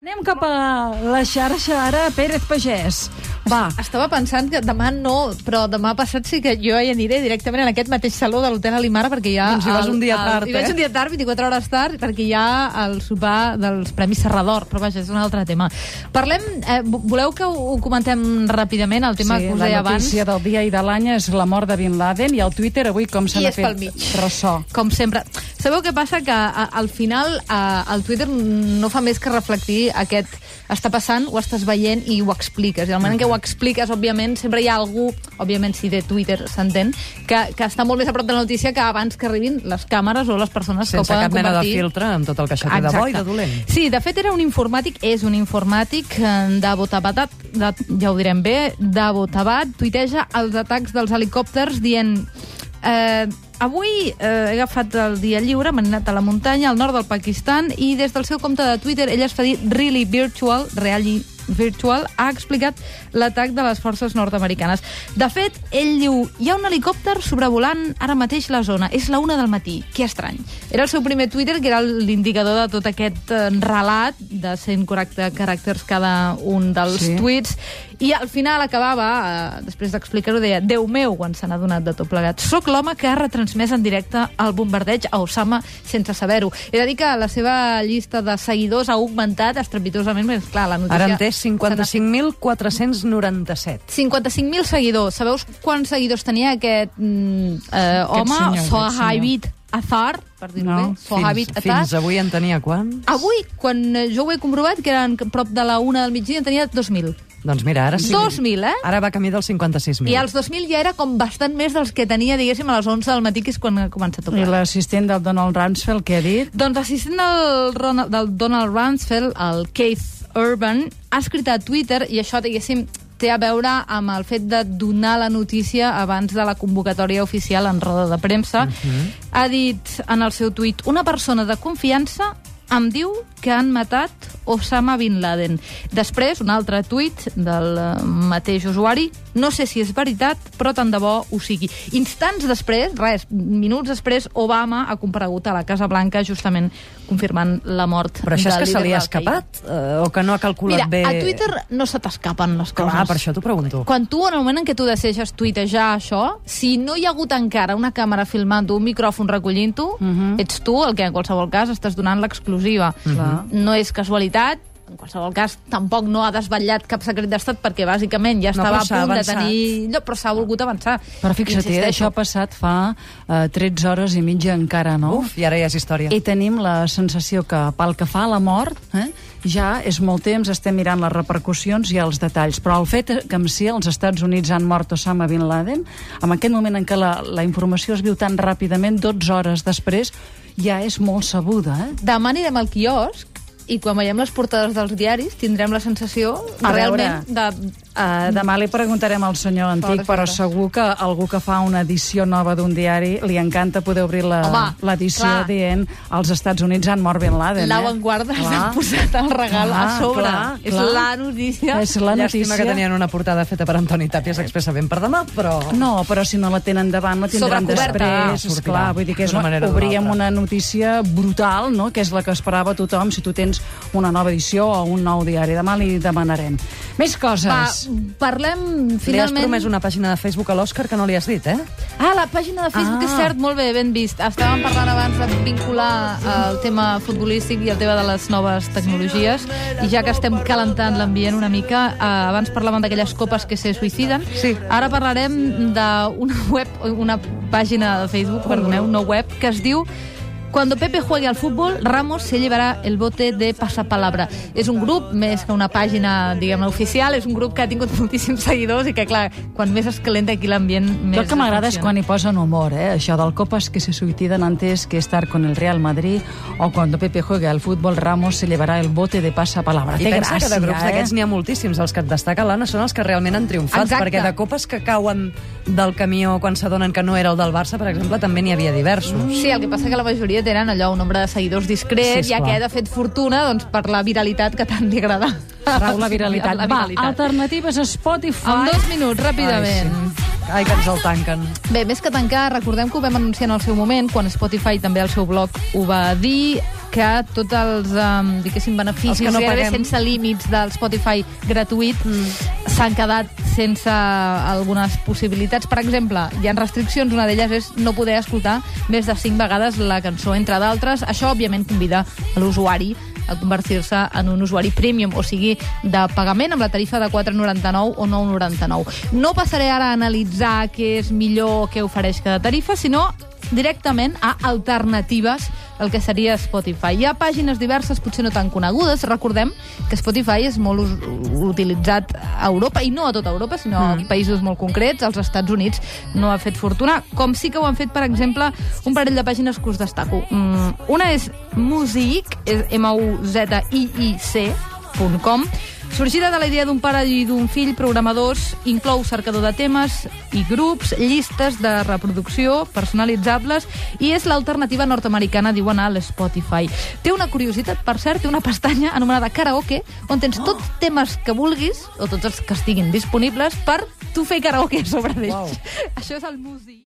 Anem cap a la xarxa ara, Pérez Pagès. Va, Estava pensant que demà no, però demà passat sí que jo hi aniré directament en aquest mateix saló de l'Hotel Alimara perquè hi ha... Doncs hi vas el- un dia el- tard, Hi vaig eh? un dia tard, 24 hores tard, perquè hi ha el sopar dels Premis Serrador, però vaja, és un altre tema. Parlem, eh, vo- voleu que ho, ho comentem ràpidament, el tema sí, que us la deia abans? notícia del dia i de l'any és la mort de Bin Laden i el Twitter avui com pel fet ressò. Com sempre. Sabeu què passa? Que a, al final a, el Twitter no fa més que reflectir aquest està passant, ho estàs veient i ho expliques. I al moment en què ho expliques, òbviament, sempre hi ha algú, òbviament si de Twitter s'entén, que, que està molt més a prop de la notícia que abans que arribin les càmeres o les persones que ho Sense poden cap mena de filtre amb tot el que això té de bo i de dolent. Sí, de fet era un informàtic, és un informàtic eh, de Botabatat, de, ja ho direm bé, de Botabat, tuiteja els atacs dels helicòpters dient... Eh, avui eh, he agafat el dia lliure, m'he anat a la muntanya, al nord del Pakistan, i des del seu compte de Twitter ell es fa dir Really Virtual, Really Virtual, ha explicat l'atac de les forces nord-americanes. De fet, ell diu, hi ha un helicòpter sobrevolant ara mateix la zona. És la una del matí. Que estrany. Era el seu primer Twitter, que era l'indicador de tot aquest eh, relat de 140 caràcters cada un dels sí. tuits. I al final acabava, eh, després d'explicar-ho, deia Déu meu, quan se n'ha donat de tot plegat. Soc l'home que ha retransmès en directe el bombardeig a Osama sense saber-ho. He de dir que la seva llista de seguidors ha augmentat estrepitosament, perquè, clar, la notícia... Ara en té se n'ha fet 55.497. 55.000 seguidors. Sabeu quants seguidors tenia aquest mm, eh, home? senyor, aquest Sohabit Azar, per dir-ho No, bé. Fins, Azar. fins avui en tenia quan? Avui, quan jo ho he comprovat, que eren prop de la una del migdia, en tenia 2.000. Doncs mira, ara sí. 2.000, eh? Ara va camí dels 56.000. I els 2.000 ja era com bastant més dels que tenia, diguéssim, a les 11 del matí, que és quan ha començat a I tocar. l'assistent del Donald Rumsfeld, què ha dit? Doncs l'assistent del, Ronald, del Donald Rumsfeld, el Keith Urban, ha escrit a Twitter, i això, diguéssim, té a veure amb el fet de donar la notícia abans de la convocatòria oficial en roda de premsa. Ha dit en el seu tuit, una persona de confiança em diu que han matat Osama Bin Laden. Després, un altre tuit del eh, mateix usuari, no sé si és veritat, però tant de bo ho sigui. Instants després, res, minuts després, Obama ha comparegut a la Casa Blanca justament confirmant la mort Però això és que se li ha escapat? Eh, o que no ha calculat Mira, bé... a Twitter no se t'escapen les coses. Clar, per això t'ho pregunto. Quan tu, en el moment en què tu decideixes tuitejar això, si no hi ha hagut encara una càmera filmant-ho, un micròfon recollint-ho, Mhm. ets tu el que en qualsevol cas estàs donant l'exclusiva. Clar. No és casualitat, en qualsevol cas, tampoc no ha desvetllat cap secret d'estat perquè bàsicament ja No, estava però a punt de tenir lloc, però s'ha volgut avançar. Però fixa't, eh, Insisteixo. això ha passat fa eh, 13 hores i mitja encara, no? Uf, i ara ja és història. I tenim la sensació que pel que fa a la mort, eh, ja és molt temps, estem mirant les repercussions i els detalls, però el fet que en si els Estats Units han mort Osama Bin Laden, en aquest moment en què la, la informació es viu tan ràpidament, 12 hores després, ja és molt sabuda, eh? Demà anirem al quiosc i quan veiem les portades dels diaris tindrem la sensació A realment veure. de... Uh, demà li preguntarem al senyor antic, Fora, però segur que algú que fa una edició nova d'un diari li encanta poder obrir l'edició clar. dient els Estats Units han mort Bin Laden. La eh? Vanguardia Clar. s'ha posat el regal Clar, a sobre. clar, és clar. la notícia. És la Llàstima notícia. que tenien una portada feta per Antoni Tàpies expressament per demà, però... No, però si no la tenen davant, la tindran després. Ah, Esclar, vull dir que és una, manera o obríem una notícia brutal, no?, que és la que esperava tothom si tu tens una nova edició o un nou diari. Demà li demanarem. Més Va, coses. parlem Li has finalment... promès una pàgina de Facebook a l'Òscar que no li has dit, eh? Ah, la pàgina de Facebook, Ah. és cert, molt bé, ben vist. Estàvem parlant abans de vincular eh, el tema futbolístic i el tema de les noves tecnologies, i ja que estem calentant l'ambient una mica, eh, abans parlàvem d'aquelles copes que se suïciden, Sí. ara parlarem d'una web, una pàgina de Facebook, perdoneu, no web, que es diu Cuando Pepe juegue al fútbol, Ramos se llevará el bote de pasapalabra. És un grup, més que una pàgina, diguem oficial, és un grup que ha tingut moltíssims seguidors i que, clar, quan més es calenta aquí l'ambient, més Jo el que m'agrada és quan hi posen humor, eh? Això del copas que se suicidan antes que estar con el Real Madrid o cuando Pepe juegue al fútbol, Ramos se llevará el bote de pasapalabra. I Té pensa gràcia, que de grups eh? d'aquests n'hi ha moltíssims. Els que et destaca l'Anna són els que realment han triomfat, Exacte. perquè de copes que cauen del camió quan s'adonen que no era el del Barça, per exemple, també n'hi havia diversos. Sí, el que passa que la majoria tenen allò, un nombre de seguidors discret, Sí, ja que ha fet fortuna doncs, per la viralitat que tant li agrada. Trau la viralitat. La Va, viralitat. alternatives a Spotify. En dos minuts, ràpidament. Ai, sí. Ai, que ens el tanquen. Bé, més que tancar, recordem que ho vam anunciar en el seu moment, quan Spotify també al seu blog ho va dir. Que tots els, um, diguéssim, beneficis Els que no paguem. sense límits del Spotify gratuït s'han quedat sense algunes possibilitats. Per exemple, hi ha restriccions, una d'elles és no poder escoltar més de 5 vegades la cançó, entre d'altres. Això, òbviament, convida l'usuari a convertir-se en un usuari premium, o sigui, de pagament amb la tarifa de 4,99 o 9,99. No passaré ara a analitzar què és millor, què ofereix cada tarifa, sinó directament a alternatives el que seria Spotify. Hi ha pàgines diverses, potser no tan conegudes. Recordem que Spotify és molt us- utilitzat a Europa, i no a tota Europa, sinó a països molt concrets. Als Estats Units no ha fet fortuna, com sí que ho han fet, per exemple, un parell de pàgines que us destaco. Mm, Una és Music, és M-U-Z-I-I-C.com, Sorgida de la idea d'un pare i d'un fill programadors, inclou cercador de temes i grups, llistes de reproducció personalitzables i és l'alternativa nord-americana, diuen, a l'Spotify. Té una curiositat, per cert, té una pestanya anomenada karaoke, on tens tots temes que vulguis, o tots els que estiguin disponibles, per tu fer karaoke sobre d'ells. Uau. Això és el músic.